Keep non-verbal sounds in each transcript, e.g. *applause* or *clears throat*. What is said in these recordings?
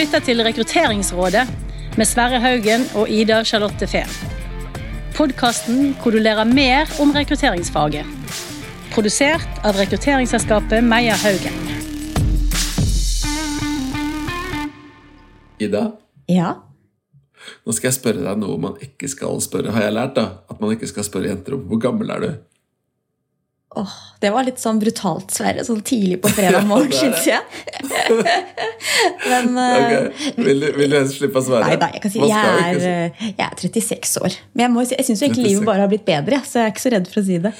lytter til Rekrutteringsrådet med Sverre Haugen og Ida Charlotte Fehn. Podkasten hvor du lærer mer om rekrutteringsfaget. Produsert av rekrutteringsselskapet Meyer Haugen. Ida, Ja. nå skal jeg spørre deg noe man ikke skal spørre. Har jeg lært da? At man ikke skal spørre jenter om hvor gammel er du? Åh, det var litt sånn brutalt, Sverre. Sånn tidlig på fredag *laughs* morgen, Ja, syns jeg. *laughs* Men okay. Ok, Vil, du- vil du helst slippe å svare? Nei nei, jeg kan si Man jeg er, eh, jeg er 36 år. Men jeg, må jeg syns egentlig livet bare har blitt bedre, så jeg er ikke så redd for å si det.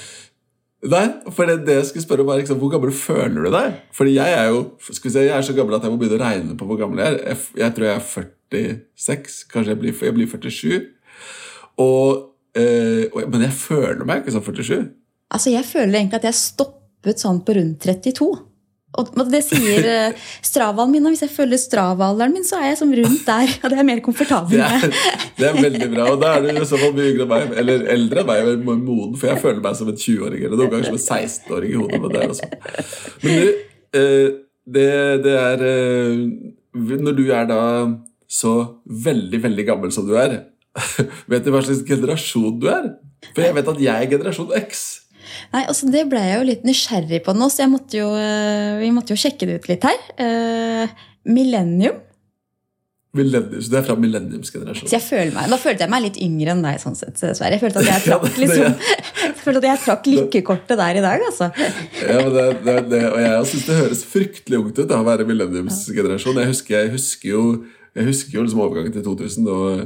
Nei, for det, det jeg skulle spørre var liksom, Hvor gammel føler du deg? Fordi jeg er jo skal vi si, jeg er så gammel at jeg må begynne å regne på hvor gammel jeg er. Jeg, jeg tror jeg er 46. Kanskje jeg blir, jeg blir 47. Og, eh, men jeg føler meg ikke som 47. Altså, Jeg føler egentlig at jeg stoppet sånn på rundt 32. Og det sier *laughs* stravalen Stravaen min, og hvis jeg følger Strava-alderen min, så er jeg som rundt der. Og det er mer komfortabel Det er, det er veldig bra. Og da er du i så fall mye yngre enn meg. Eller eldre enn meg, eller moden, for jeg føler meg som en 20-åring. Eller noen ganger som en 16-åring i hodet. Men det er også. Men du, eh, det, det er eh, Når du er da så veldig, veldig gammel som du er, *laughs* vet du hva slags generasjon du er? For jeg vet at jeg er generasjon X. Nei, altså Det ble jeg jo litt nysgjerrig på nå, så jeg måtte jo, eh, vi måtte jo sjekke det ut litt her. Uh, millennium. så du er fra millenniumsgenerasjonen. føler Da følte jeg meg litt yngre enn deg. sånn sett, dessverre. Jeg følte at jeg *laughs* trakk, liksom, jeg følte at jeg trakk lykkekortet der i dag. altså. Ja, men det, det, det, og jeg syns det høres fryktelig ungt ut da, å være millenniumsgenerasjon. Jeg husker, jeg husker jo jeg husker jo liksom overgangen til 2000 og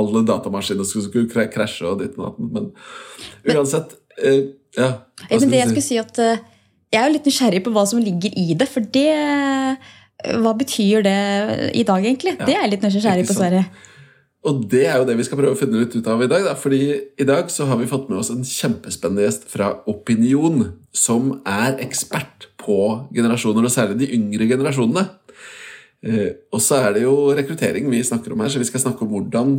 alle datamaskiner skulle, skulle krasje og ditt og datt. Men uansett eh, Ja. Ja, men skulle det jeg skulle si at eh, jeg er jo litt nysgjerrig på hva som ligger i det. For det eh, Hva betyr det i dag, egentlig? Ja, det er jeg litt nysgjerrig på. Sverre. Og det er jo det vi skal prøve å finne litt ut av i dag. Da. Fordi i dag så har vi fått med oss en kjempespennende gjest fra Opinion, som er ekspert på generasjoner, og særlig de yngre generasjonene. Eh, og så er det jo rekruttering vi snakker om her, så vi skal snakke om hvordan,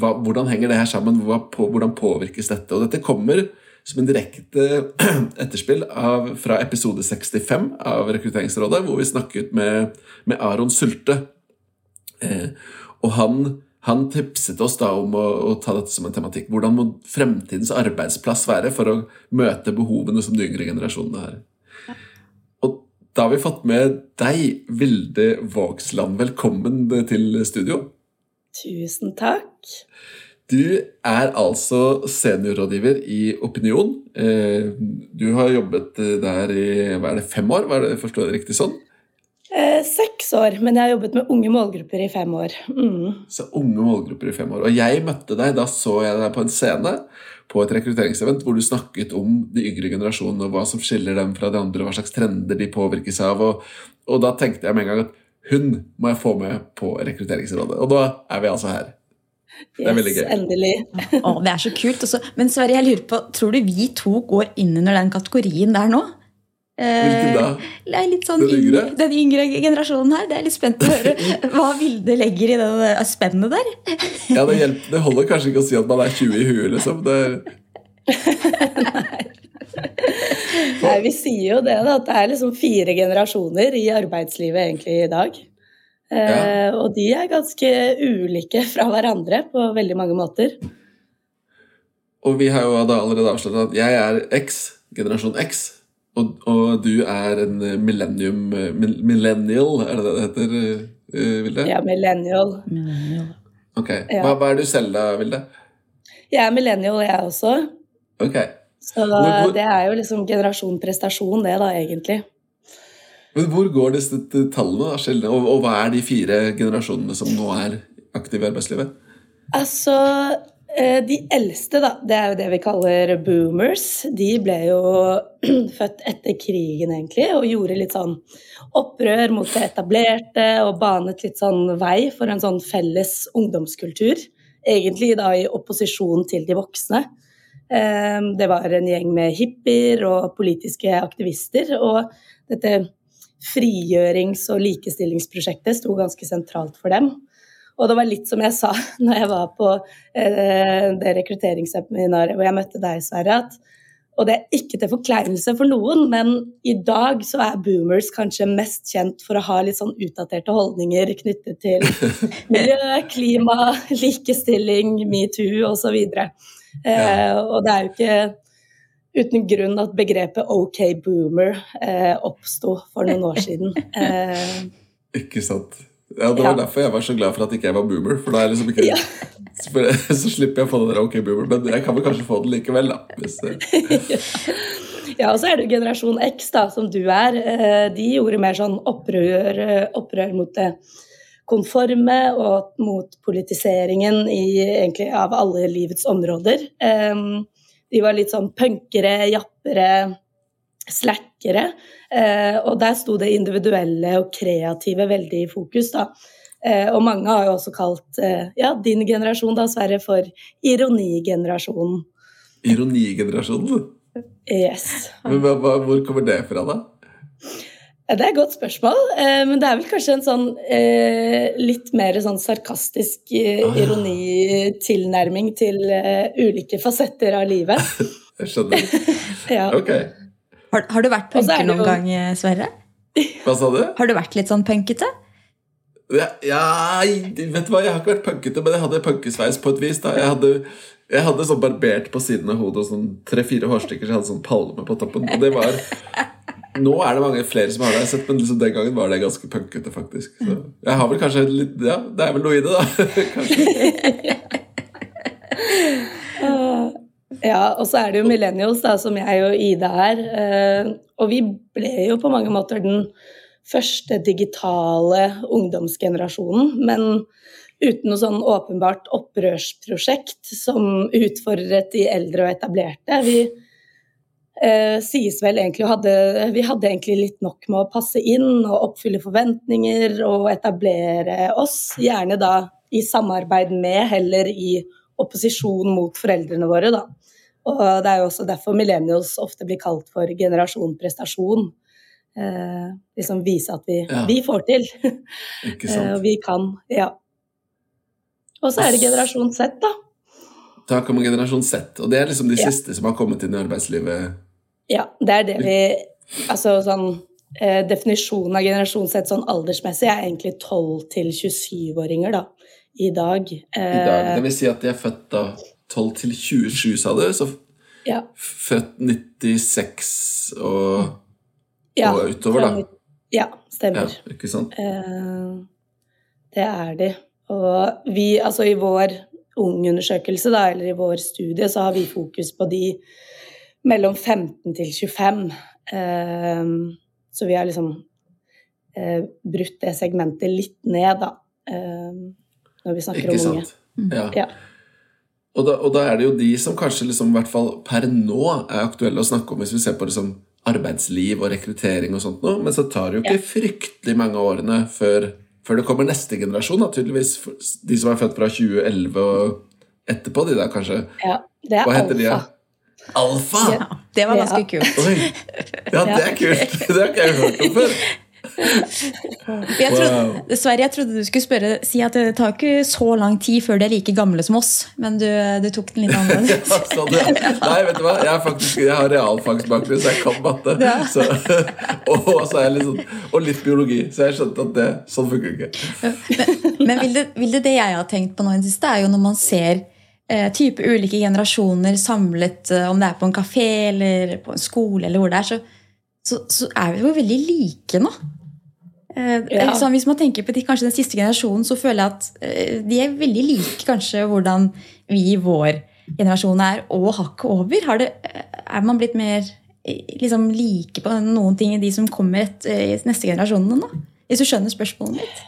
hva, hvordan henger det her sammen, hvordan påvirkes dette. Og dette kommer som en direkte *clears throat* etterspill av, fra episode 65 av Rekrutteringsrådet, hvor vi snakket med, med Aron Sulte. Eh, og han, han tipset oss da om å, å ta dette som en tematikk. Hvordan må fremtidens arbeidsplass være for å møte behovene som de yngre generasjonene har? Og da har vi fått med deg, Vilde Vågsland. Velkommen til studio. Tusen takk. Du er altså seniorrådgiver i Opinion. Eh, Du har jobbet eh, der i hva er det, fem år, var det, forstår jeg det riktig sånn? Eh, seks år, men jeg har jobbet med unge målgrupper i fem år. Mm. Så unge målgrupper i fem år. Og jeg møtte deg, da så jeg deg på en scene på et rekrutteringsevent hvor du snakket om de yngre generasjonene og hva som skiller dem fra de andre, hva slags trender de påvirkes av. Og, og da tenkte jeg med en gang at hun må jeg få med på rekrutteringsrådet. Og da er vi altså her. Det er veldig Yes, gøy. endelig. Å, det er så kult. Også. Men Sverre, jeg lurer på, tror du vi to går inn under den kategorien der nå? Eh, Hvilken da? Det er litt sånn Den yngre? yngre- Den yngre generasjonen her. Det er litt spent å høre hva Vilde legger i det eh, spennet der. Ja, det, hjelper, det holder kanskje ikke å si at man er 20 i huet, liksom. Det er, Nei, vi sier jo det, da, at det er liksom fire generasjoner i arbeidslivet egentlig i dag. Eh, og de er ganske ulike fra hverandre på veldig mange måter. og vi har jo da allerede avslørt at jeg er X, generasjon X. Og, og du er en millennium Millennial, er det det det heter, eh, Vilde? Ja, er millennial. Ok, Ja. hva, hva er du selv da, Vilde? Jeg er millennial, jeg også. Ok, Så Hvor- hvor- det er jo liksom generasjon prestasjon, det da, egentlig. Men hvor går disse tallene, da, og, og hva er de fire generasjonene som nå er aktive i arbeidslivet? Altså, eh, de eldste, da, det er jo det vi kaller boomers. De ble jo *clears throat* født etter krigen, egentlig, og gjorde litt sånn opprør mot det etablerte og banet litt sånn vei for en sånn felles ungdomskultur. Egentlig da i opposisjon til de voksne. Eh, Det var en gjeng med hippier og politiske aktivister, og dette frigjørings- og likestillingsprosjektet sto ganske sentralt for dem. Og det var litt som jeg sa *laughs* når jeg var på eh, det rekrutteringsseminaret hvor jeg møtte deg, Sverre, at Og det er ikke til forkleinelse for noen, men i dag så er boomers kanskje mest kjent for å ha litt sånn utdaterte holdninger knyttet til *laughs* miljø, klima, likestilling, metoo osv. Eh, og det er jo ikke uten grunn at begrepet OK boomer eh, oppsto for noen år siden. Eh, Ikke sant. Ja, Det var Ja. derfor jeg var så glad for at ikke jeg var boomer. For da er jeg liksom ikke Ja. *laughs* Så slipper jeg å få den der ok boomer, men jeg kan vel kanskje få den likevel, da. Hvis, eh, *laughs* Ja, og så er det generasjon X, da, som du er. Eh, De gjorde mer sånn opprør, eh, opprør mot det konforme og mot politiseringen i, egentlig, av alle livets områder. Eh, De var litt sånn punkere, jappere, slackere. Eh, Og der sto det individuelle og kreative veldig i fokus, da. Eh, Og mange har jo også kalt eh, ja, din generasjon da, Sverre, for ironigenerasjonen. Ironigenerasjonen. Yes. Men hva, hva, hvor kommer det fra, da? Det er et godt spørsmål, eh, men det er vel kanskje en sånn eh, litt mer sånn sarkastisk eh, Ah, ironitilnærming til ulike fasetter av livet. *laughs* Jeg skjønner. *laughs* Ja. Ok. Har, har du vært er punker noen jo- gang, Sverre? Hva sa du? Har du vært litt sånn punkete? Ja, ja, vet du hva, jeg har ikke vært punkete, men jeg hadde punkesveis på et vis. da Jeg hadde, jeg hadde sånn barbert på siden av hodet og sånn tre-fire hårstykker, så jeg hadde sånn palme på toppen. Og det var Nå er det mange flere som har det, sett, men liksom den gangen var det ganske punkete, faktisk. Så jeg har vel kanskje litt Ja, det er vel noe i det, da. *laughs* *laughs* Ja, og så er det jo millennials, da, som jeg og Ida er. eh, Og vi ble jo på mange måter den første digitale ungdomsgenerasjonen, men uten noe sånn åpenbart opprørsprosjekt som utfordret de eldre og etablerte. Vi eh, sies vel egentlig hadde Vi hadde egentlig litt nok med å passe inn og oppfylle forventninger og etablere oss, gjerne da i samarbeid med, heller i opposisjon mot foreldrene våre, da. Og det er jo også derfor millennials ofte blir kalt for generasjon prestasjon. Eh, liksom vise at vi, Ja. vi får til. *laughs* Ikke Eh, og vi kan. Ja. Og så er det generasjon Z, da. Da kommer generasjon Z, og det er liksom de Ja. siste som har kommet inn i arbeidslivet. Ja, det er det vi Altså sånn eh, Definisjonen av generasjon Z sånn aldersmessig er egentlig 12 til 27-åringer, da. I dag. i dag. Eh, Det vil si at de er født da 12 til 27, sa du? Så ja. født 96 og, ja. og utover, da. Ja, Ja, stemmer. ikke sant? Eh, det er de. Og vi, altså i vår ungundersøkelse, da, eller i vår studie, så har vi fokus på de mellom 15 til 25. Eh, så vi har liksom eh, brutt det segmentet litt ned, da. Eh, når vi snakker Ikke om unge. sant? Ja. Ja. Og, da, og da er det jo de som kanskje liksom, i hvert fall per nå er aktuelle å snakke om hvis vi ser på liksom, arbeidsliv og rekruttering og sånt noe, men så tar det jo ikke fryktelig mange årene før, før det kommer neste generasjon, da, tydeligvis. De som er født fra 2011 og etterpå, de der kanskje. Ja, det er Hva heter de? alfa. Alfa! Ja, det var ganske Ja. kult. Oi! Ja, det er kult! Det har ikke jeg hørt om før. Jeg trodde, Sverre, jeg trodde du skulle spørre, si at det tar ikke så lang tid før de er like gamle som oss, men du, du tok den litt *laughs* annerledes. Ja, sånn, ja. Nei, vet du hva? Jeg, faktisk, jeg har realfagsbakgrunn, så jeg kan matte. Ja. Så, *laughs* og, så er jeg litt sånn, og litt biologi, så jeg skjønte at det, sånn funker ikke. Men vil det, vil det det jeg har tenkt på nå i det siste, er jo når man ser type ulike generasjoner samlet, eh, om det er på en kafé eller på en skole, eller hvor det er, så, så, så er vi jo veldig like nå. Eh, Ja. liksom, hvis man tenker på de, kanskje den siste generasjonen, så føler jeg at eh, de er veldig like kanskje hvordan vi i vår generasjon er, og hakket over. Har det, eh, er man blitt mer eh, liksom, like på noen ting i de som kommer et, eh, neste generasjonene nå? Hvis du skjønner spørsmålet mitt?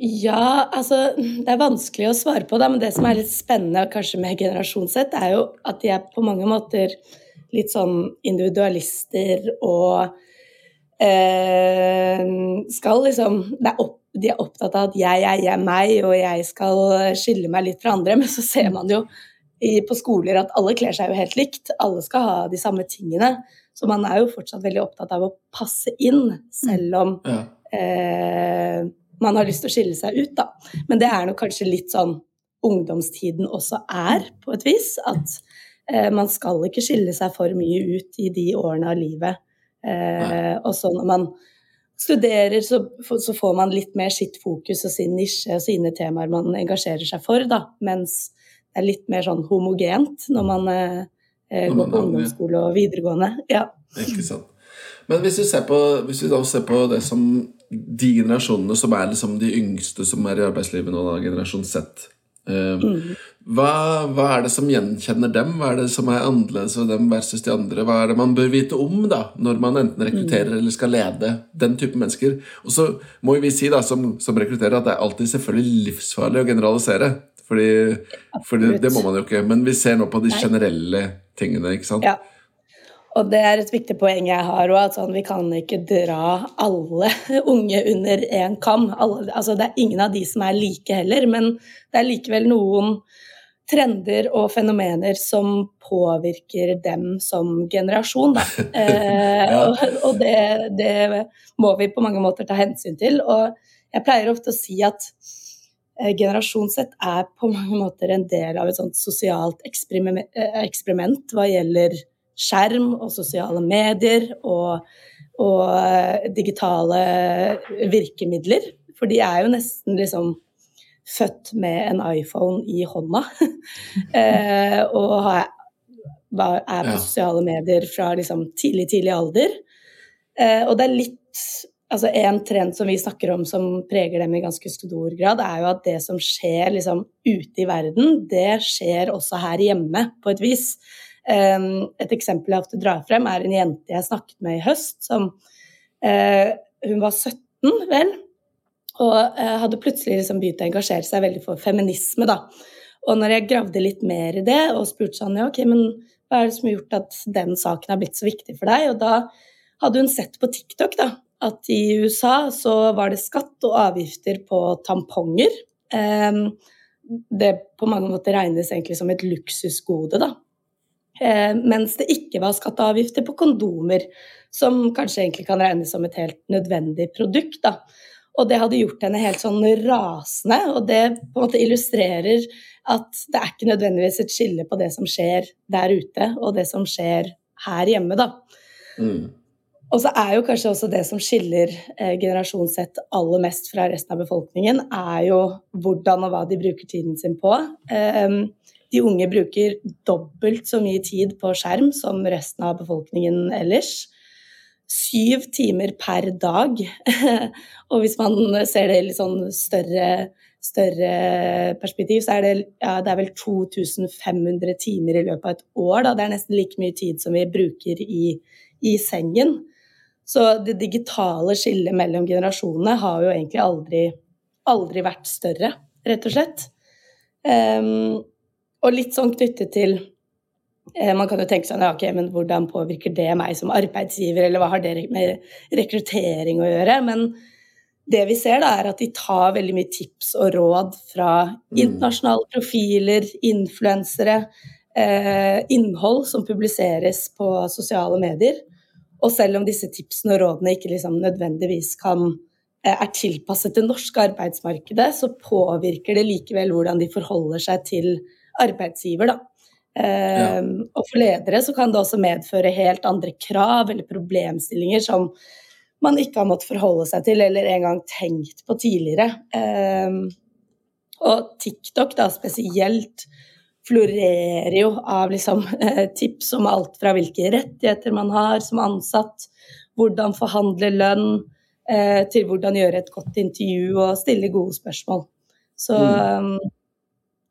Ja, altså Det er vanskelig å svare på da, men det som er litt spennende kanskje med generasjonssett, er jo at de er på mange måter litt sånn individualister og eh, skal liksom det er opp, De er opptatt av at jeg, jeg, jeg, meg, og jeg skal skille meg litt fra andre, men så ser man jo i, på skoler at alle kler seg jo helt likt. Alle skal ha de samme tingene. Så man er jo fortsatt veldig opptatt av å passe inn, selv om Ja. eh, man har lyst til å skille seg ut, da. Men det er nok kanskje litt sånn ungdomstiden også er, på et vis. At Eh, man skal ikke skille seg for mye ut i de årene av livet. Eh, og så når man studerer, så, så, får man litt mer sitt fokus og sin nisje og sine temaer man engasjerer seg for, da. Mens det er litt mer sånn homogent når man eh, eh går på ungdomsskole og videregående. Ja. Ikke sant. Men hvis vi, på, hvis vi da ser på det som de generasjonene som er liksom de yngste som er i arbeidslivet nå, da, generasjon Z mm. hva, hva, er det som gjenkjenner dem? Hva er det som er annerledes ved dem versus de andre? Hva er det man bør vite om da, når man enten rekrutterer mm. eller skal lede den type mennesker? Og så må vi si da, som, som rekrutterer at det er alltid selvfølgelig livsfarlig å generalisere. Fordi, fordi det må man jo ikke. Men vi ser nå på de generelle tingene. ikke sant? Ja. Og det er et viktig poeng jeg har òg, at sånn, vi kan ikke dra alle *laughs* unge under én kam. Alle, altså, det er ingen av de som er like heller, men det er likevel noen trender og fenomener som påvirker dem som generasjon. Da. *laughs* Eh, ja. Og, og det, det, må vi på mange måter ta hensyn til. Og jeg pleier ofte å si at eh, generasjon Z er på mange måter en del av et sånt sosialt eksperiment, eh, eksperiment hva gjelder skjerm og sosiale medier og, og eh, digitale virkemidler. For de er jo nesten liksom født med en iPhone i hånda. *laughs* eh, og er på sosiale medier fra liksom tidlig, tidlig alder. Eh, og det er litt altså En trend som vi snakker om som preger dem i ganske stor grad, er jo at det som skjer liksom ute i verden, det skjer også her hjemme, på et vis. Et eksempel jeg ofte drar frem, er en jente jeg snakket med i høst, som eh, Hun var 17, vel, og eh, hadde plutselig liksom begynt å engasjere seg veldig for feminisme, da. Og når jeg gravde litt mer i det og spurte sånn, ja, ok, men hva er det som har gjort at den saken har blitt så viktig for deg? Og da hadde hun sett på TikTok da, at i USA så var det skatt og avgifter på tamponger. det på mange måter regnes egentlig som et luksusgode, da. Eh, mens det ikke var skatteavgifter på kondomer, som kanskje egentlig kan regnes som et helt nødvendig produkt. Da. Og det hadde gjort henne helt sånn rasende, og det på en måte illustrerer at det er ikke nødvendigvis et skille på det som skjer der ute, og det som skjer her hjemme, da. Mm. Og så er jo kanskje også det som skiller eh, generasjon Z aller mest fra resten av befolkningen, er jo hvordan og hva de bruker tiden sin på. Eh, de unge bruker dobbelt så mye tid på skjerm som resten av befolkningen ellers. Syv timer per dag. *laughs* og hvis man ser det i litt sånn større, større perspektiv, så er det, ja, det er vel 2500 timer i løpet av et år. Da. Det er nesten like mye tid som vi bruker i, i sengen. Så det digitale skillet mellom generasjonene har jo egentlig aldri, aldri vært større, rett og slett. Um, og litt sånn knyttet til eh, man kan jo tenke sånn, ja, ok, men hvordan påvirker det meg som arbeidsgiver, eller hva har det med rekruttering å gjøre? Men det vi ser, da, er at de tar veldig mye tips og råd fra mm. internasjonale profiler, influensere, eh, innhold som publiseres på sosiale medier. Og selv om disse tipsene og rådene ikke liksom nødvendigvis kan eh, er tilpasset det norske arbeidsmarkedet, så påvirker det likevel hvordan de forholder seg til arbeidsgiver, da. Ja. Ehm, og for ledere så kan det også medføre helt andre krav eller problemstillinger som man ikke har måttet forholde seg til eller engang tenkt på tidligere. Um, og TikTok da spesielt florerer jo av liksom, eh, tips om alt fra hvilke rettigheter man har som ansatt, hvordan forhandle lønn, eh, til hvordan gjøre et godt intervju og stille gode spørsmål. Så mm.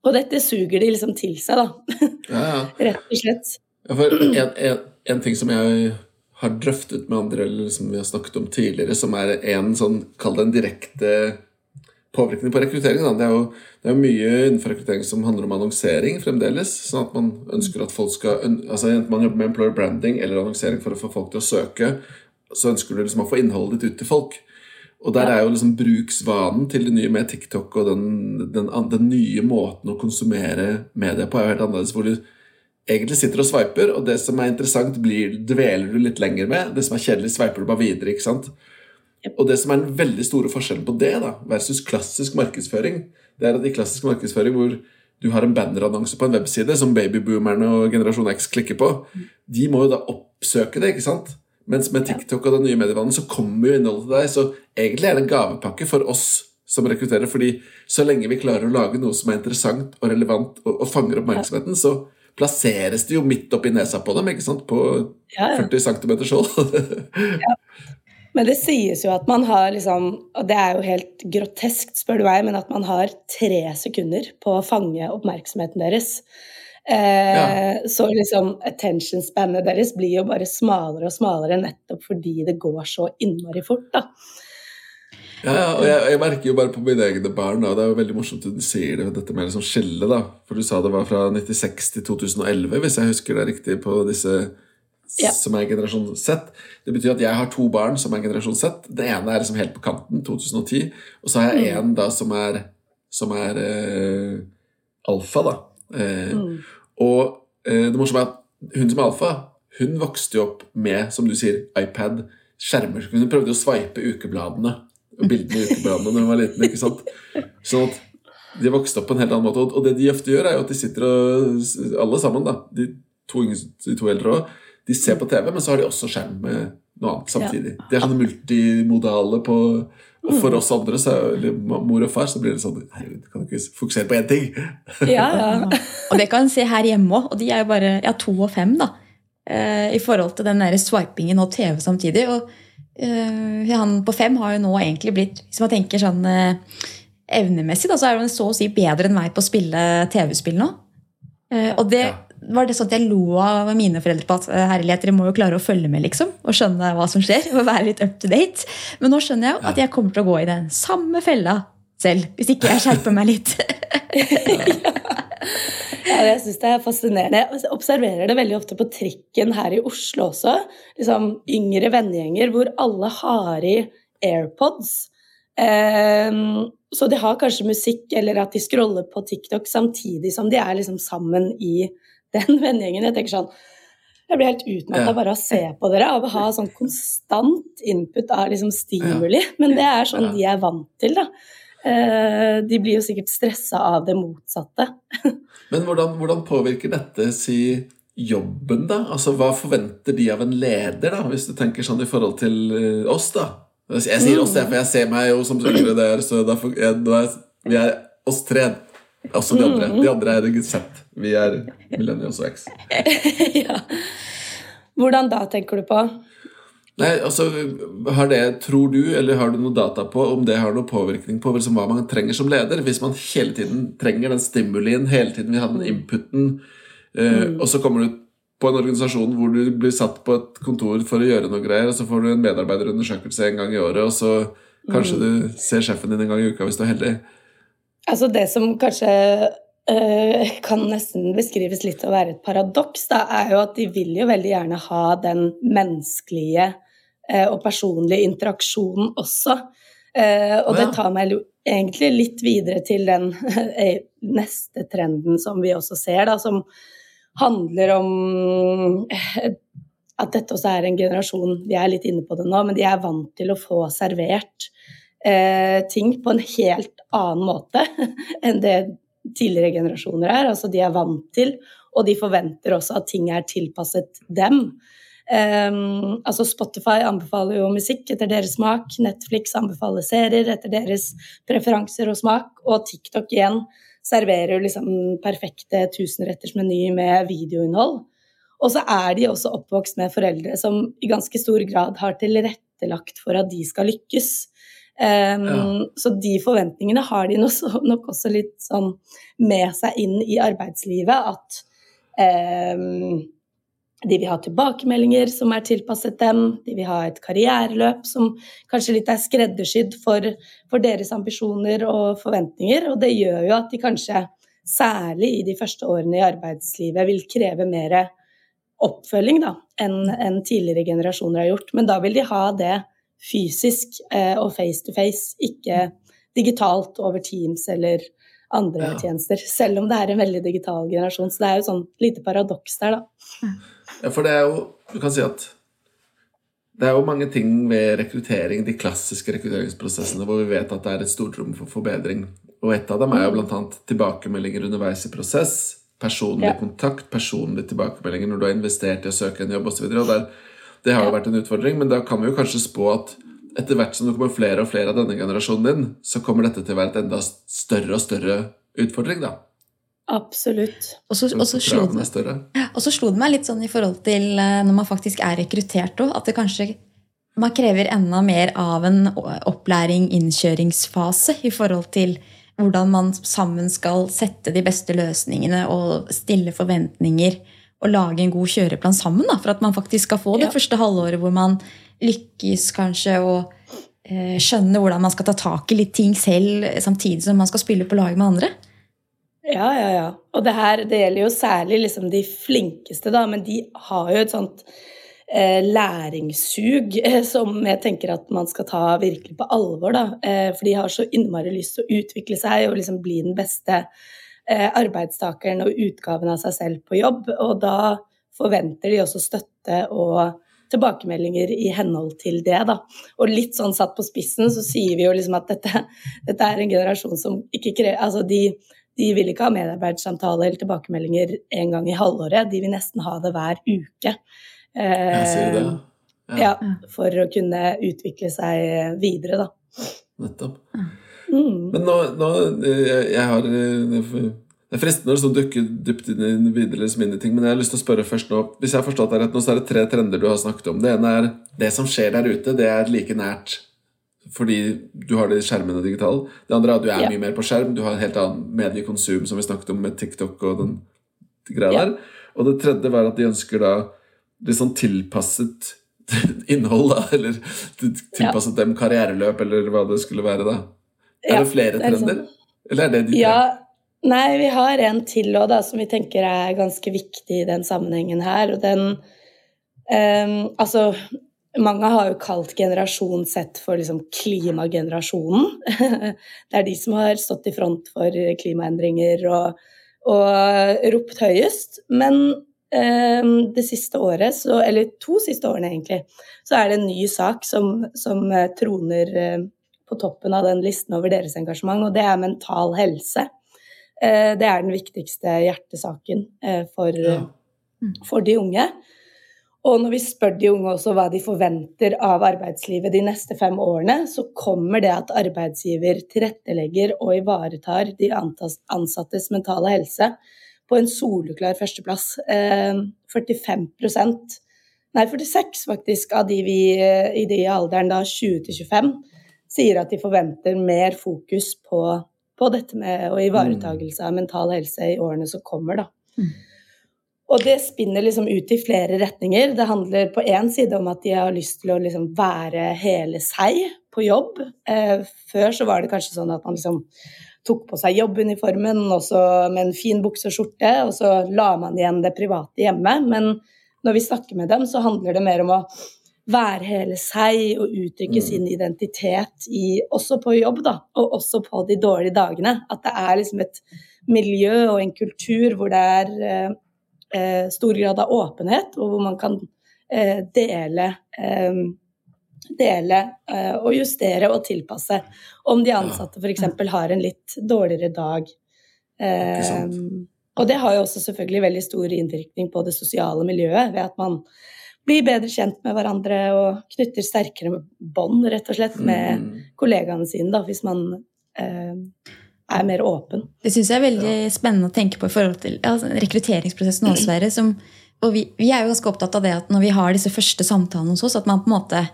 Og dette suger de liksom til seg, da. Ja, ja. *laughs* Rett og slett. Ja, en, en, en, ting som jeg har drøftet med andre, eller som vi har snakket om tidligere, som er en sånn, kall det en direkte påvirkning på rekruttering. Da. Det er jo det er mye innenfor rekruttering som handler om annonsering fremdeles. sånn at man ønsker at folk skal altså Enten man jobber med employer branding eller annonsering for å få folk til å søke, så ønsker du liksom å få innholdet ditt ut til folk. Og der er jo liksom bruksvanen til det nye med TikTok og den, den, den nye måten å konsumere media på er jo helt annerledes. Hvor du egentlig sitter og sveiper, og det som er interessant, blir, dveler du litt lenger med. Det som er kjedelig, sveiper du bare videre. ikke sant? Og det som er den veldig store forskjellen på det da, versus klassisk markedsføring, det er at i klassisk markedsføring hvor du har en bannerannonse på en webside som babyboomerne og generasjon X klikker på, de må jo da oppsøke det, ikke sant? Mens med TikTok og den nye medievanen så kommer jo innholdet til deg. Så egentlig er det en gavepakke for oss som rekrutterer. fordi så lenge vi klarer å lage noe som er interessant og relevant og, og fanger oppmerksomheten, så plasseres det jo midt oppi nesa på dem, ikke sant? På Ja, ja. 40 cm skjold. Men det sies jo at man har liksom Og det er jo helt groteskt, spør du meg, men at man har tre sekunder på å fange oppmerksomheten deres. Eh, Så liksom attention spannet deres blir jo bare smalere og smalere nettopp fordi det går så innmari fort, da. Ja, ja, og jeg, jeg merker jo bare på mine egne barn, da, det er jo veldig morsomt at du sier det, dette med liksom skille, da. For du sa det var fra 96 til 2011, hvis jeg husker det riktig, på disse Ja. som er generasjon Z. Det betyr at jeg har to barn som er generasjon Z. Det ene er liksom helt på kanten, 2010. Og så har jeg Mm. en da som er, som er eh, alfa, da. Eh, Mm. Og eh, det morsomme er at hun som er alfa, hun vokste jo opp med, som du sier, iPad, skjermer. Hun prøvde å sveipe ukebladene og bildene i ukebladene når hun var liten. ikke sant? Sånn at de vokste opp på en helt annen måte. Og- det de ofte gjør, er jo at de sitter og Alle sammen, da. De to, de to eldre òg. De ser på TV, men så har de også skjerm med noe annet samtidig. De er sånne multimodale på Og for oss andre, så, eller mor og far, så blir det sånn Herregud, kan du ikke fokusere på én ting? Ja, ja. *laughs* Og det kan en se her hjemme òg, og de er jo bare ja, to og fem, da. eh, I forhold til den der swipingen og TV samtidig. Og eh, han på fem har jo nå egentlig blitt Hvis man tenker sånn eh, evnemessig, da, så er han så å si bedre enn meg på å spille TV-spill nå. Eh, og det Ja. Var det sånn at jeg lo av mine foreldre på at eh, herlighet, dere må jo klare å følge med, liksom. Og skjønne hva som skjer, *laughs* og være litt up to date. Men nå skjønner jeg jo at jeg kommer til å gå i den samme fella selv, hvis ikke jeg skjerper meg litt. *laughs* *laughs* Ja, jeg syns det er fascinerende. Jeg observerer det veldig ofte på trikken her i Oslo også. Liksom Yngre vennegjenger hvor alle har i AirPods. Um, så de har kanskje musikk, eller at de scroller på TikTok samtidig som de er liksom sammen i den *laughs* vennegjengen. Jeg tenker sånn Jeg blir helt utmatta Ja. bare av å se på dere, av å ha sånn konstant input av liksom stimuli. Men det er sånn Ja. de er vant til, da. Eh, de blir jo sikkert stressa av det motsatte. *laughs* Men hvordan, hvordan påvirker dette si jobben, da? Altså, Hva forventer de av en leder, da, hvis du tenker sånn i forhold til eh, oss, da? Jeg sier oss, jeg, for jeg ser meg jo som der, så derfor, jeg, er, vi er oss tre. Også de andre. De andre er ikke sett. Vi er millennials og X. *laughs* ja. Hvordan da, tenker du på? Nei, altså, har det, Tror du, eller har du noe data på om det har noe påvirkning på liksom, hva man trenger som leder? Hvis man hele tiden trenger den stimulien, hele tiden vil ha den inputen, eh, og så kommer du på en organisasjon hvor du blir satt på et kontor for å gjøre noe greier, og så får du en medarbeiderundersøkelse en gang i året, og så kanskje du ser sjefen din en gang i uka hvis du er heldig. Altså Det som kanskje kan nesten beskrives litt å være et paradoks, da, er jo at de vil jo veldig gjerne ha den menneskelige eh, og personlige interaksjonen også. Eh, og det tar meg jo egentlig litt videre til den *laughs* eh, neste trenden som vi også ser, da, som handler om eh, at dette også er en generasjon Vi er litt inne på det nå, men de er vant til å få servert eh, ting på en helt annen måte *laughs* enn det tidligere generasjoner er. Altså de er vant til, og de forventer også at ting er tilpasset dem. Um, altså Spotify anbefaler jo musikk etter deres smak, Netflix anbefaler serier etter deres preferanser og smak, og TikTok igjen serverer jo liksom perfekte perfekte tusenrettersmeny med videoinnhold. Og så er de også oppvokst med foreldre som i ganske stor grad har tilrettelagt for at de skal lykkes. Um, Ja. Så de forventningene har de nok også litt sånn med seg inn i arbeidslivet. At um, de vil ha tilbakemeldinger som er tilpasset dem. De vil ha et karriereløp som kanskje litt er skreddersydd for, for deres ambisjoner og forventninger. Og det gjør jo at de kanskje, særlig i de første årene i arbeidslivet, vil kreve mer oppfølging da, enn enn tidligere generasjoner har gjort. Men da vil de ha det fysisk eh, og face to face, ikke digitalt over Teams eller andre Ja. tjenester. *laughs* Selv om det er en veldig digital generasjon. Så det er jo sånn lite paradoks der, da. Ja, for det er jo Du kan si at det er jo mange ting ved rekruttering, de klassiske rekrutteringsprosessene, hvor vi vet at det er et stort rom for forbedring. Og et av dem er jo bl.a. tilbakemeldinger underveis i prosess. Personlig Ja. kontakt, personlige tilbakemeldinger når du har investert i å søke en jobb osv. Det har jo Ja. vært en utfordring, men da kan vi jo kanskje spå at etter hvert som det kommer flere og flere av denne generasjonen din, så kommer dette til å være et enda større og større utfordring, da. Absolutt. Og så, og så slo det. Og så slo det meg litt sånn i forhold til eh, når man faktisk er rekruttert òg, at det kanskje man krever enda mer av en opplæring, innkjøringsfase, i forhold til hvordan man sammen skal sette de beste løsningene og stille forventninger og lage en god kjøreplan sammen. Da, for at man faktisk skal få det Ja. første halvåret hvor man lykkes kanskje å eh, skjønne hvordan man skal ta tak i litt ting selv, samtidig som man skal spille på lag med andre. Ja, ja, ja. Og det her det gjelder jo særlig liksom de flinkeste, da, men de har jo et sånt eh, læringssug eh, som jeg tenker at man skal ta virkelig på alvor, da. Eh, for de har så innmari lyst til å utvikle seg og liksom bli den beste eh, arbeidstakeren og utgaven av seg selv på jobb. Og da forventer de også støtte og tilbakemeldinger i henhold til det, da. Og litt sånn satt på spissen så sier vi jo liksom at dette, dette er en generasjon som ikke krever Altså de de vil ikke ha medarbeidssamtale eller tilbakemeldinger en gang i halvåret. De vil nesten ha det hver uke. Jeg sier det. Ja. ja, for å kunne utvikle seg videre, da. Nettopp. Mm. Men nå, nå jeg, jeg har eh, Det er fristende å liksom dukke dypt inn i videre liksom ting, men jeg har lyst til å spørre først nå Hvis jeg har forstått deg rett nå, så er det tre trender du har snakket om. Det ene er det som skjer der ute, det er like nært fordi du har de skjermene digitale. Det andre er at du er yeah. mye mer på skjerm. Du har en helt annen mediekonsum, som vi snakket om med TikTok og den greia yeah. der. Og det tredje var at de ønsker da litt sånn tilpasset *laughs* innhold, da. Eller tilpasset dem karriereløp, eller hva det skulle være, da. Er det flere det er trender? sånn. Eller er det de? Ja, nei, vi har en til òg, som vi tenker er ganske viktig i den sammenhengen her. Og den um, Altså, mange har jo kalt generasjon Z for liksom klimagenerasjonen. *laughs* det er de som har stått i front for klimaendringer og, og ropt høyest. Men um, det siste året, så, eller to siste årene egentlig, så er det en ny sak som, som eh, troner eh, på toppen av den listen over deres engasjement, og det er mental helse. Eh, Det er den viktigste hjertesaken eh, for, Ja. for de unge. Og når vi spør de unge også hva de forventer av arbeidslivet de neste fem årene, så kommer det at arbeidsgiver tilrettelegger og ivaretar de ansattes mentale helse på en soleklar førsteplass. Eh, 45% Nei, 46 faktisk av de vi eh, i de alderen da 20 til 25 sier at de forventer mer fokus på, på dette med og ivaretagelse av mental helse i årene som kommer, da. Mm. Og det spinner liksom ut i flere retninger. Det handler på én side om at de har lyst til å liksom være hele seg på jobb. Eh, før så var det kanskje sånn at man liksom tok på seg jobbuniformen med en fin bukse og skjorte, og så la man igjen det private hjemme. Men når vi snakker med dem, så handler det mer om å være hele seg og uttrykke Mm. sin identitet i, også på jobb, da, og også på de dårlige dagene. At det er liksom et miljø og en kultur hvor det er eh, eh, stor grad av åpenhet, og hvor man kan eh, dele eh, Dele eh, og justere og tilpasse om de ansatte f.eks. har en litt dårligere dag. Eh, og det har jo også selvfølgelig veldig stor innvirkning på det sosiale miljøet, ved at man blir bedre kjent med hverandre og knytter sterkere bånd, rett og slett, med Mm. kollegaene sine, da, hvis man eh, er mer åpen. Det syns jeg er veldig spennende å tenke på i forhold til ja, rekrutteringsprosessen også, Sverre. Som, og vi, vi er jo ganske opptatt av det at når vi har disse første samtalene hos oss, at man på en måte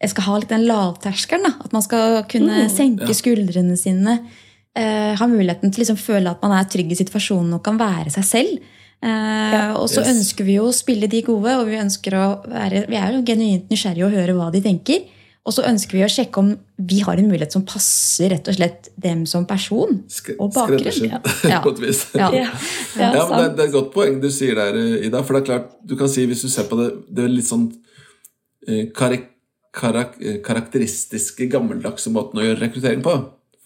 jeg skal ha litt den lavterskelen. da, At man skal kunne Mm, senke ja. skuldrene sine. Eh, ha muligheten til å liksom føle at man er trygg i situasjonen og kan være seg selv. Eh, Ja. og så Yes. ønsker vi jo å spille de gode, og vi å være, vi er jo genuint nysgjerrige og høre hva de tenker. Og så ønsker vi å sjekke om vi har en mulighet som passer rett og slett dem som person. Og bakgrunn, *laughs* ja. på vis. Ja. *laughs* Ja, Ja, ja, men det, sant. det er et godt poeng du sier der, Ida. For det er klart, du kan si hvis du ser på det Det er litt sånn eh, karik karak eh, karakteristiske, gammeldagse måten å gjøre rekruttering på.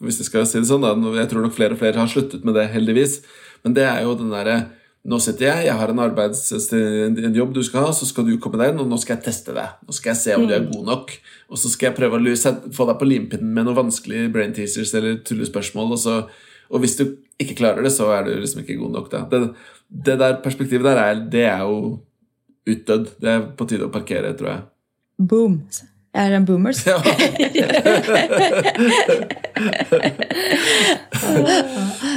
Hvis jeg skal si det sånn, da. Jeg tror nok flere og flere har sluttet med det, heldigvis. Men det er jo den derre Nå sitter jeg, jeg har en arbeids, en jobb du skal ha, så skal du komme deg inn, og nå skal jeg teste deg. Nå skal jeg se om du er god nok. Og så skal jeg prøve å løse, få deg på limpinnen med noen vanskelige brain teasers eller tullespørsmål, og så Og hvis du ikke klarer det, så er du liksom ikke god nok. Da. Det, det der perspektivet der, er, det er jo utdødd. Det er på tide å parkere, tror jeg. Boom. Jeg er en boomers. Ja. *laughs*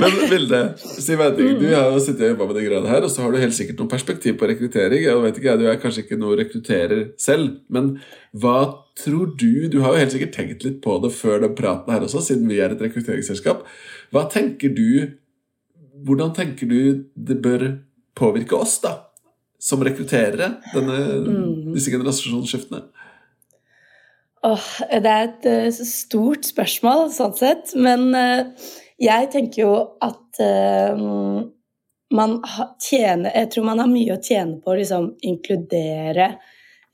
Men Vilde, si meg en ting. Du har jo sittet og jobba med det greiene her, og så har du helt sikkert noen perspektiv på rekruttering. Jeg vet ikke, Du er kanskje ikke noen rekrutterer selv, men hva tror du Du har jo helt sikkert tenkt litt på det før den praten her også, siden vi er et rekrutteringsselskap. Hva tenker du Hvordan tenker du det bør påvirke oss, da? Som rekrutterere, denne, disse generasjonsskiftene? Åh, det er et uh, stort spørsmål, sånn sett. Men uh, jeg tenker jo at uh, man tjener Jeg tror man har mye å tjene på å liksom, inkludere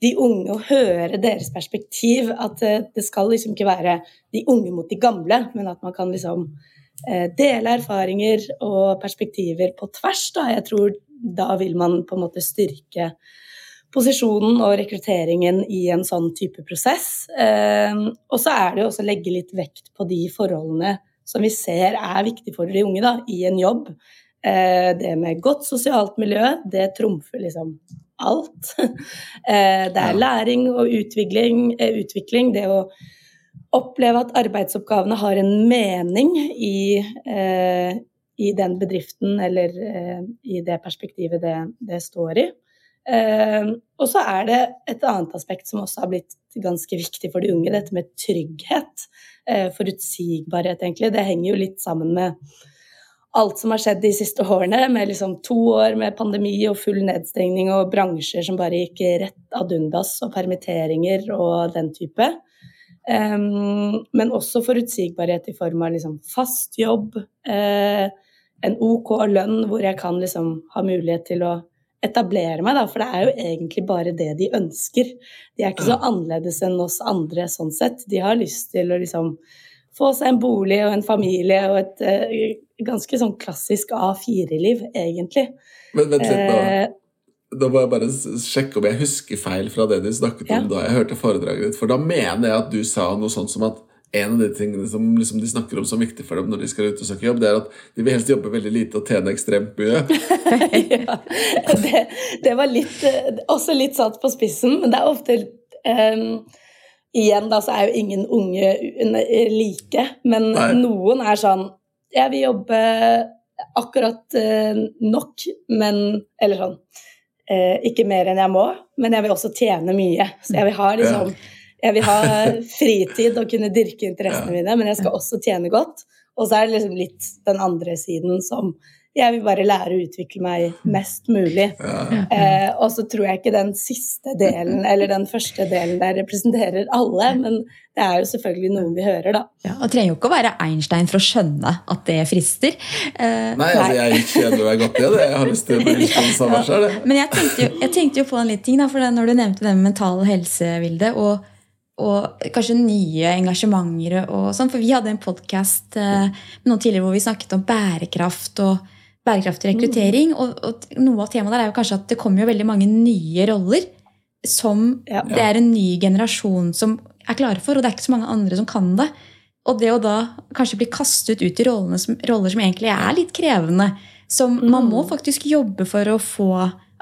de unge og høre deres perspektiv. At det skal liksom ikke være de unge mot de gamle, men at man kan liksom dele erfaringer og perspektiver på tvers. Da. Jeg tror da vil man på en måte styrke posisjonen og rekrutteringen i en sånn type prosess. Ehm, og så er det jo også å legge litt vekt på de forholdene som vi ser er viktige for de unge da, i en jobb. Eh, det med godt sosialt miljø, det trumfer liksom alt. *laughs* Eh, det er læring og utvikling, eh, utvikling, det å oppleve at arbeidsoppgavene har en mening i, i den bedriften eller i det perspektivet det, det står i. Uh, og så er det et annet aspekt som også har blitt ganske viktig for de unge, dette med trygghet. Uh, forutsigbarhet, egentlig. Det henger jo litt sammen med alt som har skjedd de siste årene, med liksom to år med pandemi og full nedstengning og bransjer som bare gikk rett ad undas, og permitteringer og den type. Um, men også forutsigbarhet i form av liksom fast jobb, eh, en OK lønn hvor jeg kan liksom ha mulighet til å etablere meg, da, for det er jo egentlig bare det de ønsker. De er ikke så annerledes enn oss andre sånn sett. De har lyst til å liksom få seg en bolig og en familie og et uh, ganske sånn klassisk A4-liv, egentlig. Men vent litt, da. Eh, da må jeg bare sjekke om jeg husker feil fra det du snakket om da jeg hørte foredraget ditt. For da mener jeg at du sa noe sånt som at en av de tingene som liksom de snakker om som viktig for dem når de skal ut og søke jobb, det er at de vil helst jobbe veldig lite og tjene ekstremt mye. *laughs* ja, det, det, var litt, også litt satt på spissen, men det er ofte um, Igjen da, så er jo ingen unge like, men Nei. noen er sånn Jeg vil jobbe akkurat uh, nok, men Eller sånn uh, Ikke mer enn jeg må, men jeg vil også tjene mye. Så jeg vil ha liksom ja jeg vil ha *laughs* fritid og kunne dyrke interessene mine, men jeg skal også tjene godt. Og så er det liksom litt den andre siden som jeg vil bare lære å utvikle meg mest mulig. Ja. Eh, og så tror jeg ikke den siste delen, eller den første delen der representerer alle, men det er jo selvfølgelig noen vi hører, da. Ja, og trenger jo ikke å være Einstein for å skjønne at det frister. Eh, nei, altså jeg kjeder meg godt i det. Jeg har lyst til å bli samme sjøl. Men jeg tenkte, jo, jeg tenkte, jo, på en litt ting, da, for når du nevnte det med mental helse, Vilde, og og kanskje nye engasjementer og sånn. For vi hadde en podkast eh, noen tidligere hvor vi snakket om bærekraft og bærekraftig rekruttering. Mm. Og, og, noe av temaet der er jo kanskje at det kommer jo veldig mange nye roller som ja. det er en ny generasjon som er klare for, og det er ikke så mange andre som kan det. Og det å da kanskje bli kastet ut i som, roller som egentlig er litt krevende, som mm. man må faktisk jobbe for å få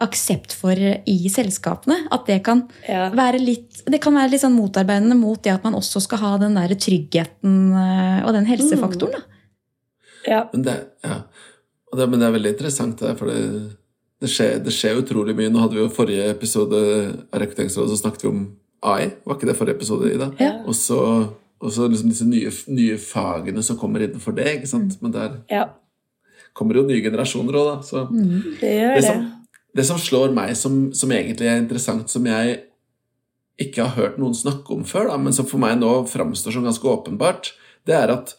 aksept for i selskapene. At det kan ja. være litt det kan være litt sånn motarbeidende mot det at man også skal ha den der tryggheten eh, og den helsefaktoren. Da. Ja. Men, det, ja. Det, men det er veldig interessant, det, for det, det, skjer, det skjer utrolig mye. Nå hadde vi jo forrige episode av Rekrutteringsrådet, så snakket vi om AI. Var ikke det forrige episode, Ida? Ja. Og så, og så liksom disse nye, nye, fagene som kommer innenfor det. ikke sant? Mm. Men der ja. kommer jo nye generasjoner òg, da. Så mm. det gjør det. Det som slår meg som, som, egentlig er interessant, som jeg ikke har hørt noen snakke om før, da, men som for meg nå framstår som ganske åpenbart, det er at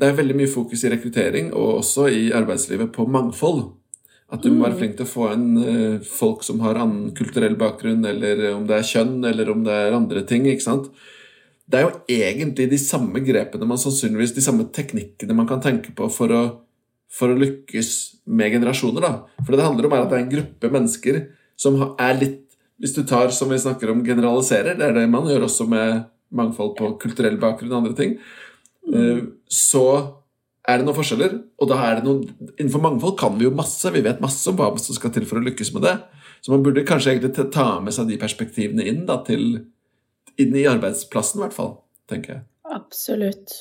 det er veldig mye fokus i rekruttering og også i arbeidslivet på mangfold. At du må være mm. flink til å få inn uh, folk som har annen kulturell bakgrunn, eller om det er kjønn, eller om det er andre ting. ikke sant? Det er jo egentlig de samme grepene man sannsynligvis, de samme teknikkene man kan tenke på for å for å lykkes med generasjoner. da. For det handler om er at det er en gruppe mennesker som er litt Hvis du tar, som vi snakker om, generaliserer, det er det man gjør også med mangfold på kulturell bakgrunn og andre ting, eh, så er det noen forskjeller. Og da er det noen, innenfor mangfold kan vi jo masse. Vi vet masse om hva som skal til for å lykkes med det. Så man burde kanskje egentlig ta med seg de perspektivene inn, da, til, inn i arbeidsplassen, i hvert fall. tenker jeg. Absolutt.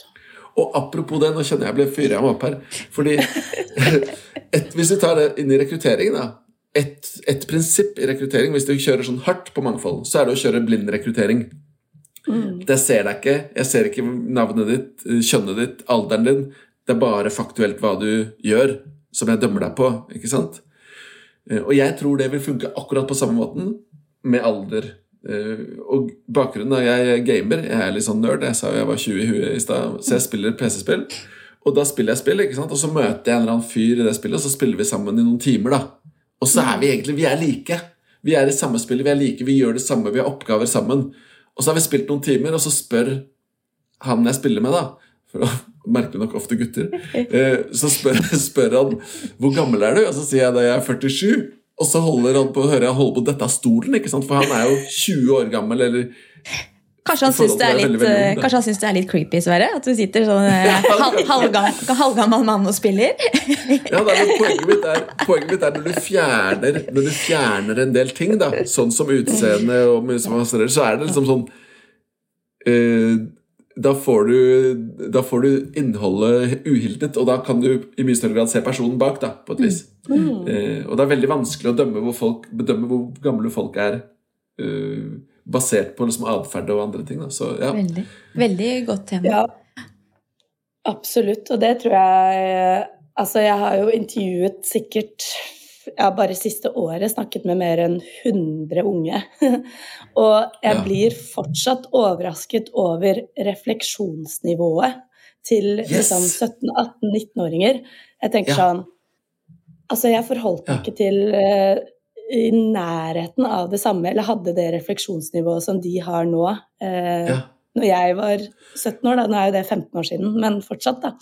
Og apropos det, nå kjenner jeg ble fyra meg opp her. Fordi *laughs* et, Hvis vi tar det inn i rekruttering, da. Et, et, prinsipp i rekruttering, hvis du kjører sånn hardt på mangfold, så er det å kjøre blind rekruttering. Mm. Det ser deg ikke. Jeg ser ikke navnet ditt, kjønnet ditt, alderen din. Det er bare faktuelt hva du gjør, som jeg dømmer deg på. ikke sant? Eh, og jeg tror det vil funke akkurat på samme måten med alder. Eh, og bakgrunnen er jeg er gamer. Jeg er litt sånn nerd. Jeg sa jo jeg var 20 i huet i stad, så jeg spiller PC-spill. Og da spiller jeg spill, ikke sant? og så møter jeg en eller annen fyr i det spillet, og så spiller vi sammen i noen timer. da. Og så er vi egentlig vi er like. Vi er i samme spillet, vi er like, vi gjør det samme, vi har oppgaver sammen. Og så har vi spilt noen timer, og så spør han jeg spiller med, da for å *laughs* merkelig nok ofte gutter, *laughs* eh, så spør, *laughs* spør, han hvor gammel er du, og så sier jeg da jeg er 47. Og så holder han på, hører jeg holde på dette av stolen, ikke sant? for han er jo 20 år gammel. eller Kanskje han syns det, det, er litt creepy, Sverre? At du sitter sånn eh, halvgammel, *laughs* halv mann og spiller? *laughs* ja, da, poenget, mitt er, poenget mitt er når du fjerner, når du fjerner en del ting, da, sånn som utseende, og så er det liksom sånn uh, da får, du, da får du innholdet uhildet, og da kan du i mye større grad se personen bak. da, på et vis. Mm. mm. Eh, og det er veldig vanskelig å dømme hvor folk, bedømme hvor gamle folk er uh, basert på liksom, atferd og andre ting. Da. Så, ja. veldig, veldig godt tema. Ja, absolutt. Og det tror jeg Altså, jeg har jo intervjuet sikkert har bare siste året snakket med mer enn 100 unge. *laughs* og jeg ja. blir fortsatt overrasket over refleksjonsnivået til yes. liksom 17-18-19-åringer. Jeg tenker ja. sånn Altså, jeg forholdt meg ja. ikke til uh, i nærheten av det samme, eller hadde det refleksjonsnivået som de har nå. Uh, når jeg var 17 år, da. Nå er jo det 15 år siden, men fortsatt, da.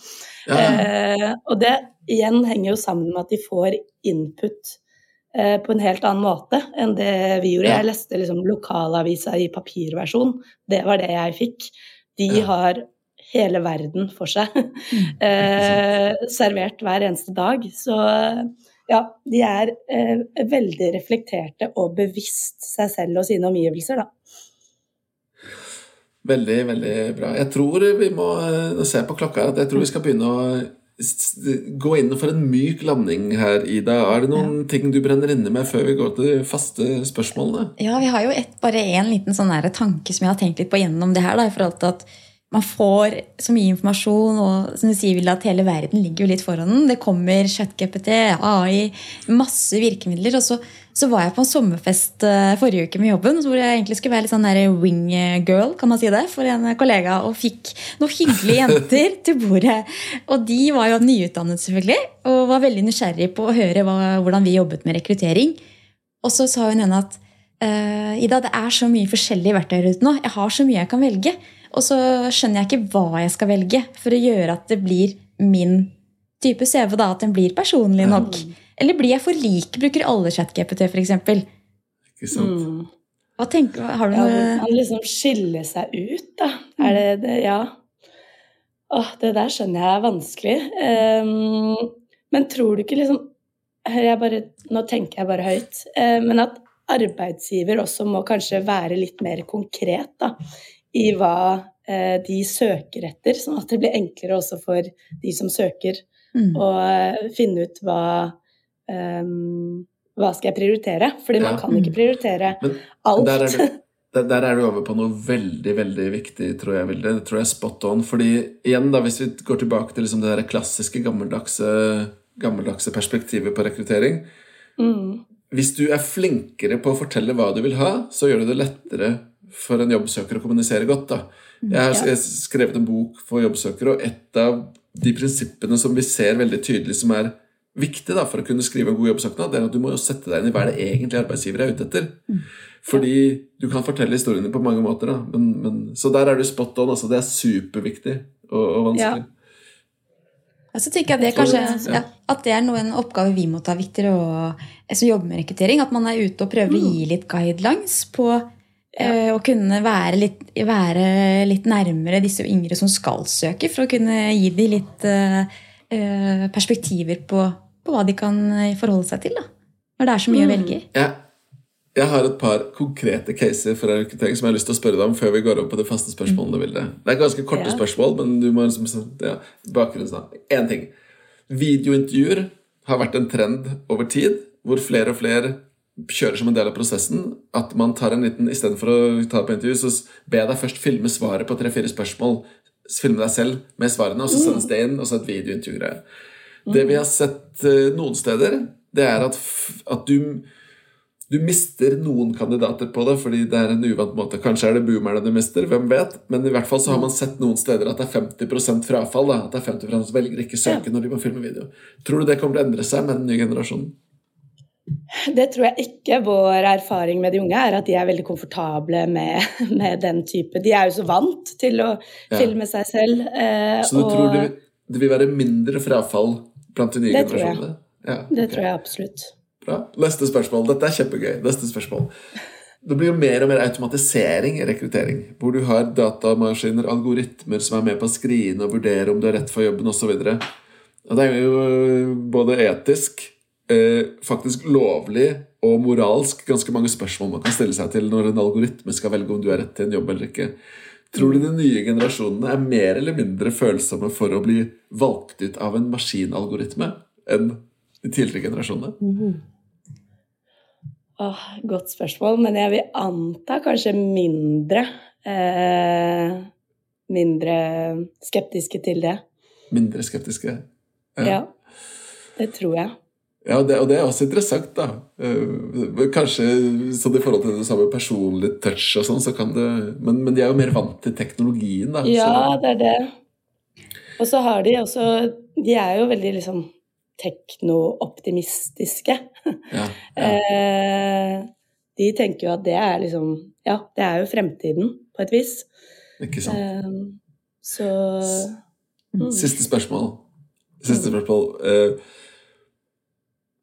Uh, og det igjen henger jo sammen med at de får input eh, på en helt annen måte enn det vi gjorde. Jeg leste liksom lokalavisa i papirversjon. Det var det jeg fikk. De har hele verden for seg. *laughs* Mm. eh, servert hver eneste dag. Så ja, de er eh, veldig reflekterte og bevisst seg selv og sine omgivelser, da. Veldig, veldig bra. Jeg tror vi må eh, se på klokka at jeg tror vi skal begynne å gå inn for en myk landing her, Ida. Er det noen ja. ting du brenner inne med før vi går til de faste spørsmålene? Ja, vi har jo et, bare én liten sånn tanke som jeg har tenkt litt på gjennom det her. Da, i forhold til at man får så mye informasjon, og som du sier, vil at hele verden ligger jo litt foran den. Det kommer ChatGPT, AI, masse virkemidler. Og så, så, var jeg på en sommerfest uh, forrige uke med jobben hvor jeg egentlig skulle være litt sånn der wing girl, kan man si det, for en kollega, og fikk noen hyggelige *laughs* jenter til bordet. Og de var jo nyutdannet, selvfølgelig, og var veldig nysgjerrig på å høre hva, hvordan vi jobbet med rekruttering. Og så sa hun ene at uh, Ida, det er så mye forskjellige verktøy ute nå. Jeg har så mye jeg kan velge. Og så skjønner jeg ikke hva jeg skal velge for å gjøre at det blir min type CV. da, At den blir personlig nok. Mm. Eller blir jeg for lik? Bruker alle ChatGPT, f.eks.? Ikke sant? Mm. Hva tenker Har du noe ja, Han liksom skiller seg ut, da. Er det det? Ja. Åh, det der skjønner jeg er vanskelig. Um, men tror du ikke liksom bare, Nå tenker jeg bare høyt. Uh, men at arbeidsgiver også må kanskje være litt mer konkret da, i hva eh, de søker etter, sånn at det blir enklere også for de som søker, mm. å eh, finne ut hva um, hva skal jeg prioritere? Fordi man kan ikke prioritere Men, alt. Der er, du, *laughs* der er, du, over på noe veldig veldig viktig, tror jeg. Vilde. Det tror jeg er spot on. Fordi igjen, da, hvis vi går tilbake til liksom det der klassiske, gammeldagse, gammeldagse perspektivet på rekruttering mm. Hvis du er flinkere på å fortelle hva du vil ha, så gjør du det lettere for en jobbsøker å kommunisere godt. Da. Mm, jeg har skrevet en bok for jobbsøkere, og et av de prinsippene som vi ser veldig tydelig som er viktig da, for å kunne skrive en god jobbsøknad, det er at du må jo sette deg inn i hva er det egentlig arbeidsgiver er ute etter. Mm. Fordi du kan fortelle historiene på mange måter. Da. Men, men, så der er du spot on. Altså, det er superviktig og, og vanskelig. Ja. Og så tenker jeg det kanskje, ja, at det er noe, en oppgave vi må ta viktigere og, som jobber med rekruttering. At man er ute og prøver å gi mm. litt guidelines på ja. Og eh, kunne være litt, være litt, nærmere disse yngre som skal søke, for å kunne gi dem litt uh, eh, perspektiver på, på hva de kan forholde seg til. da, Når det er så mye å velge i. Jeg, jeg har et par konkrete caser fra rekruttering som jeg har lyst til å spørre deg om før vi går over på det faste spørsmålene. Vilde. Det er ganske korte Ja. spørsmål, men du må liksom ja, bakgrunnen Én ting. Videointervjuer har vært en trend over tid, hvor flere og flere kjører som en del av prosessen. At man tar en liten Istedenfor å ta på intervju, så be deg først filme svaret på tre-fire spørsmål. Filme deg selv med svarene, og så sendes det inn, og så et videointervju-greie. Det vi har sett eh, noen steder, det er at, at du du mister noen kandidater på det fordi det er en uvant måte. Kanskje er det boomerne du mister, hvem vet? Men i hvert fall så har man sett noen steder at det er 50 frafall. Da. At det er 50 som velger ikke søke når de må filme video. Tror du det kommer til å endre seg med den nye generasjonen? Det tror jeg ikke. Vår erfaring med de unge er at de er veldig komfortable med, med den type. De er jo så vant til å Ja. filme seg selv. eh, Så du og tror det, det vil være mindre frafall blant de nye Det generasjonene? Ja, det tror jeg absolutt. Bra. Neste spørsmål. Dette er kjempegøy. Neste spørsmål. Det blir jo mer og mer automatisering i rekruttering. Hvor du har datamaskiner, algoritmer som er med på å skrine og vurdere om du er rett for jobben osv. Det er jo øh, både etisk, eh, faktisk lovlig og moralsk ganske mange spørsmål man kan stille seg til når en algoritme skal velge om du er rett til en jobb eller ikke. Tror du de nye generasjonene er mer eller mindre følsomme for å bli valgt ut av en maskinalgoritme enn de tidligere generasjonene? Åh, godt spørsmål, men jeg vil anta kanskje mindre eh, Mindre skeptiske til det. Mindre skeptiske? Ja. Det tror jeg. Ja, det, og det er også interessant, da. Eh, Kanskje sånn i forhold til det samme personlig touch og sånn, så kan det men, men de er jo mer vant til teknologien, da. Ja, så, det er det. Og så har de også De er jo veldig liksom tekno-optimistiske. ja, *laughs* ja. Eh, de tenker jo at det er liksom Ja, det er jo fremtiden, på et vis. Ikke sant. Eh, så mm. Siste spørsmål. Siste spørsmål.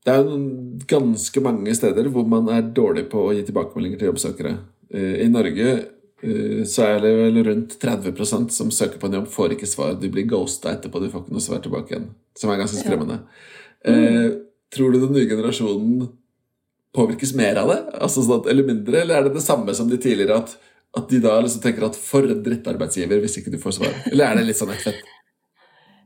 Det er jo ganske mange steder hvor man er dårlig på å gi tilbakemeldinger til jobbsøkere. Eh, I Norge eh, så er det vel rundt 30% som søker på en jobb, får ikke svar. De blir ghosta etterpå, de får ikke noe svar tilbake igjen. Som er ganske skremmende. Eh, tror du den nye generasjonen påvirkes mer av det? Altså sånn at, eller mindre? Eller er det det samme som de tidligere, at, at de da liksom tenker at for en drittarbeidsgiver hvis ikke du får svar? Eller er det litt sånn ett fett?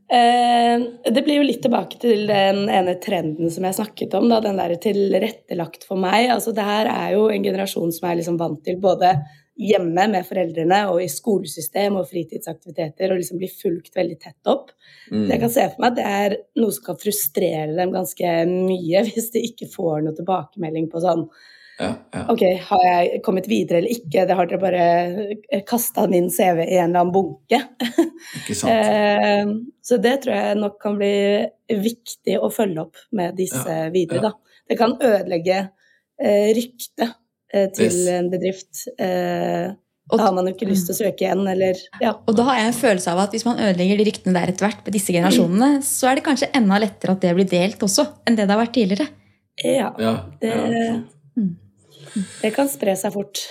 Eh, det blir jo litt tilbake til den ene trenden som jeg snakket om, da, den der tilrettelagt for meg. Altså, det her er jo en generasjon som er liksom vant til både hjemme med foreldrene og i skolesystem og fritidsaktiviteter og liksom bli fulgt veldig tett opp. Mm. Så jeg kan se for meg at det er noe som kan frustrere dem ganske mye *laughs* hvis de ikke får noe tilbakemelding på sånn Ja, ja. Ok, har jeg kommet videre eller ikke? Det har dere bare kasta min CV i en eller annen bunke. Ikke sant? Eh, så det tror jeg nok kan bli viktig å følge opp med disse Ja, videre, da. Det kan ødelegge eh, ryktet eh, til Yes. en bedrift. Eh, da har man jo ikke lyst til å søke igjen, eller ja. Og da har jeg en følelse av at hvis man ødelegger de ryktene der etter hvert med disse generasjonene, så er det kanskje enda lettere at det blir delt også, enn det det har vært tidligere. Ja, Ja, det- ja. Det kan spre seg fort.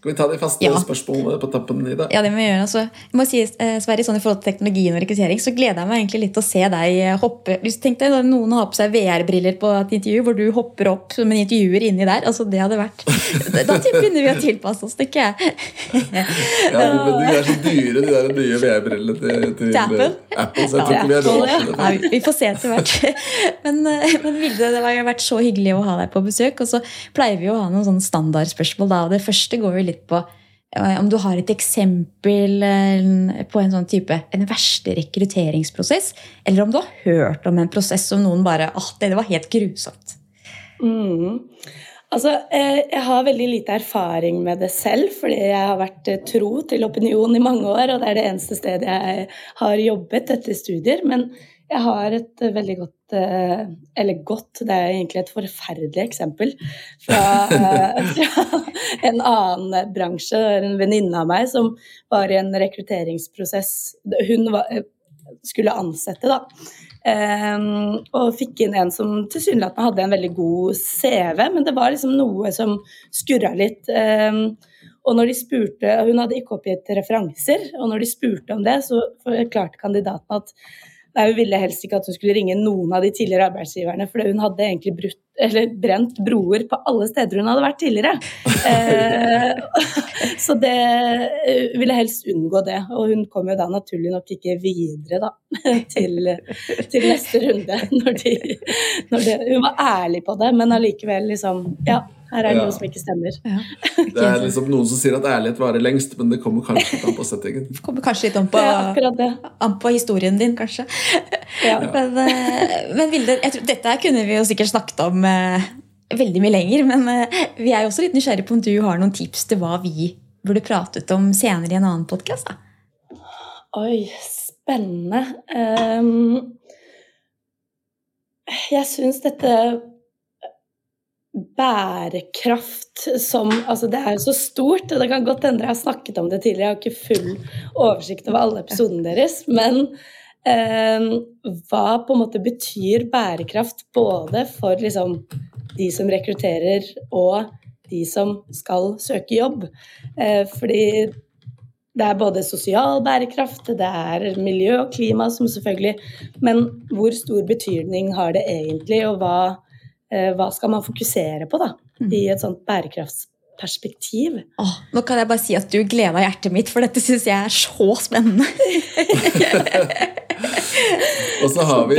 Skal vi ta de faste Ja. spørsmålene på tappen, Ida? Ja, det må vi gjøre. Altså, jeg må si, eh, Sverre, sånn I forhold til teknologien og rekruttering, så gleder jeg meg egentlig litt til å se deg eh, hoppe tenkte deg, at Noen har på seg VR-briller på et intervju, hvor du hopper opp som en intervjuer inni der. altså Det hadde vært Da begynner vi å tilpasse oss, tenker jeg. *laughs* Ja, men de er så dyre, de der nye VR-brillene til, til Apple? Apple, så jeg tror ikke vi har råd til det. Vi får se etter hvert. *laughs* Men, eh, men Vilde, det har vært så hyggelig å ha deg på besøk. Og så pleier vi å ha noen sånne standardspørsmål. da, og Det første går jo litt på eh, om du har et eksempel eh, på en sånn type en verste rekrutteringsprosess, eller om du har hørt om en prosess som noen bare at det var helt grusomt. Mm. Altså, eh, jeg har veldig lite erfaring med det selv, fordi jeg har vært tro til opinion i mange år, og det er det eneste stedet jeg har jobbet etter studier. Men jeg har et eh, veldig godt eh, Eller godt, det er egentlig et forferdelig eksempel fra, eh, *laughs* fra en annen bransje. En venninne av meg som var i en rekrutteringsprosess. Hun var, skulle ansette, da. Ehm, og fikk inn en som tilsynelatende hadde en veldig god CV, men det var liksom noe som skurra litt. Ehm, og når de spurte, Hun hadde ikke oppgitt referanser, og når de spurte om det, så forklarte kandidaten at Nei, Hun ville helst ikke at hun skulle ringe noen av de tidligere arbeidsgiverne, for hun hadde egentlig brutt, brent broer på alle steder hun hadde vært tidligere. Eh, *laughs* så det hun ville helst unngå det. Og hun kom jo da naturlig nok ikke videre da, *laughs* til, til neste runde. *laughs* Når de, når de, hun var ærlig på det, men allikevel liksom Ja, her er det Ja. noe som ikke stemmer. *laughs* Det er liksom noen som sier at ærlighet varer lengst, men det kommer kanskje litt an på settingen. Det *laughs* Kommer kanskje litt an på, an på historien din, kanskje. Ja. *laughs* Men, eh, men Vilde, jeg tror, dette kunne vi jo sikkert snakket om eh, veldig mye lenger. Men eh, vi er jo også litt nysgjerrige på om du har noen tips til hva vi burde pratet om senere i en annen podkast. Oi, spennende. Um, jeg syns dette bærekraft som Altså, det er jo så stort, og det kan godt hende jeg har snakket om det tidligere, jeg har ikke full oversikt over alle episodene deres, men eh, hva på en måte betyr bærekraft både for liksom de som rekrutterer, og de som skal søke jobb? Eh, fordi det er både sosial bærekraft, det er miljø og klima, som selvfølgelig Men hvor stor betydning har det egentlig, og hva, hva skal man fokusere på da, i et sånt bærekraftsperspektiv? Åh, nå kan jeg bare si at du gleda hjertet mitt, for dette syns jeg er så spennende. *laughs* Og så har, vi,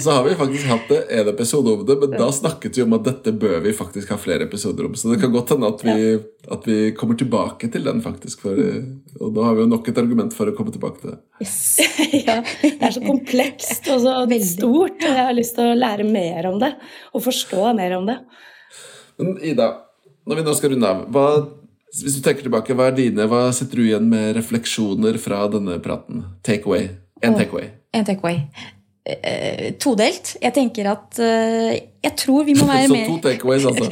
så har vi faktisk hatt en episode om det, men da snakket vi om at dette bør vi faktisk ha flere episoder om. Så det kan godt hende at vi, at vi kommer tilbake til den, faktisk. For, og da har vi jo nok et argument for å komme tilbake til det. Yes. *laughs* ja, det er så komplekst og så stort, og jeg har lyst til å lære mer om det. Og forstå mer om det. Men Ida, når vi nå skal runde av, hva, hvis du tenker tilbake, hva, er dine, hva sitter du igjen med refleksjoner fra denne praten? Takeaway. En take takeaway. En takeaway. Uh, todelt. Jeg tenker at uh, Jeg tror vi må være Så to takeaways, altså. *laughs*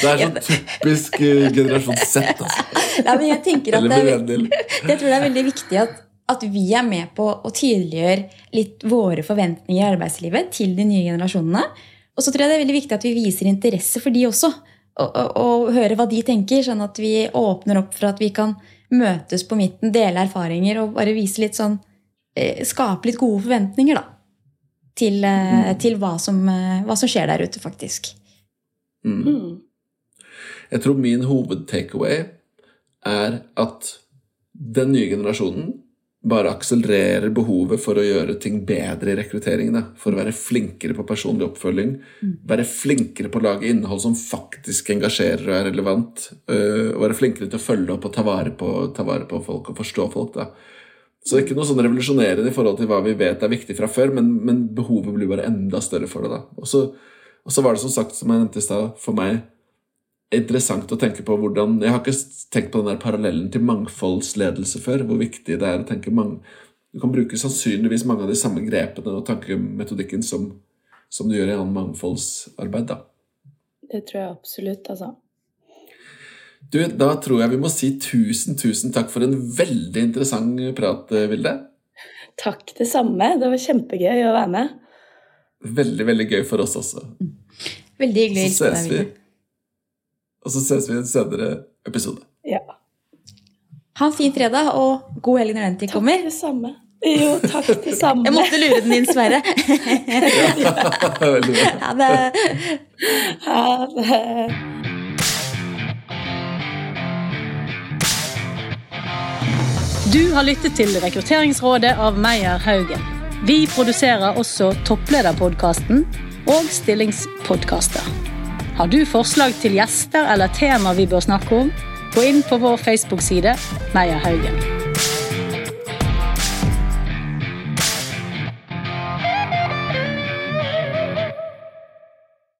Det er sånn typisk uh, generasjon Z, altså. Nei, men jeg tenker at det er, jeg tror det er veldig viktig at, at vi er med på å tydeliggjøre litt våre forventninger i arbeidslivet til de nye generasjonene. Og så tror jeg det er veldig viktig at vi viser interesse for de også. Og, og, og høre hva de tenker, sånn at vi åpner opp for at vi kan møtes på midten, dele erfaringer og bare vise litt sånn eh, Skape litt gode forventninger, da. Til, mm. til hva, som, eh, hva som skjer der ute, faktisk. Mm. Jeg tror min hoved-takeaway er at den nye generasjonen bare akselererer behovet for å gjøre ting bedre i rekrutteringen. da. For å være flinkere på personlig oppfølging. Være flinkere på å lage innhold som faktisk engasjerer og er relevant. øh, Og være flinkere til å følge opp og ta vare på, ta vare på folk og forstå folk. da. Så det er ikke noe sånn revolusjonerende i forhold til hva vi vet er viktig fra før, men, men behovet blir bare enda større for det. da. Og så var det som sagt, som jeg nevnte i stad, for meg interessant å tenke på hvordan Jeg har ikke tenkt på den der parallellen til mangfoldsledelse før. Hvor viktig det er å tenke mang, Du kan bruke sannsynligvis mange av de samme grepene og tankemetodikken som, som du gjør i annen mangfoldsarbeid. da. Det tror jeg absolutt, altså. Du, Da tror jeg vi må si tusen, tusen takk for en veldig interessant prat, Vilde. Takk, det samme. Det var kjempegøy å være med. Veldig, veldig gøy for oss også. Veldig hyggelig. Så ses vi. Og så ses vi i en senere episode. Ja. Ha en fin fredag, og god helg når den tid kommer. Takk Det samme. Jo, takk, det *laughs* samme. Jeg måtte lure den inn, Sverre. Veldig bra. Ja, det... Ha det. Du har lyttet til Rekrutteringsrådet av Meyer Haugen. Vi produserer også Topplederpodkasten og Stillingspodkaster. Har du forslag til gjester eller tema vi bør snakke om, gå inn på vår Facebook-side Meyer Haugen.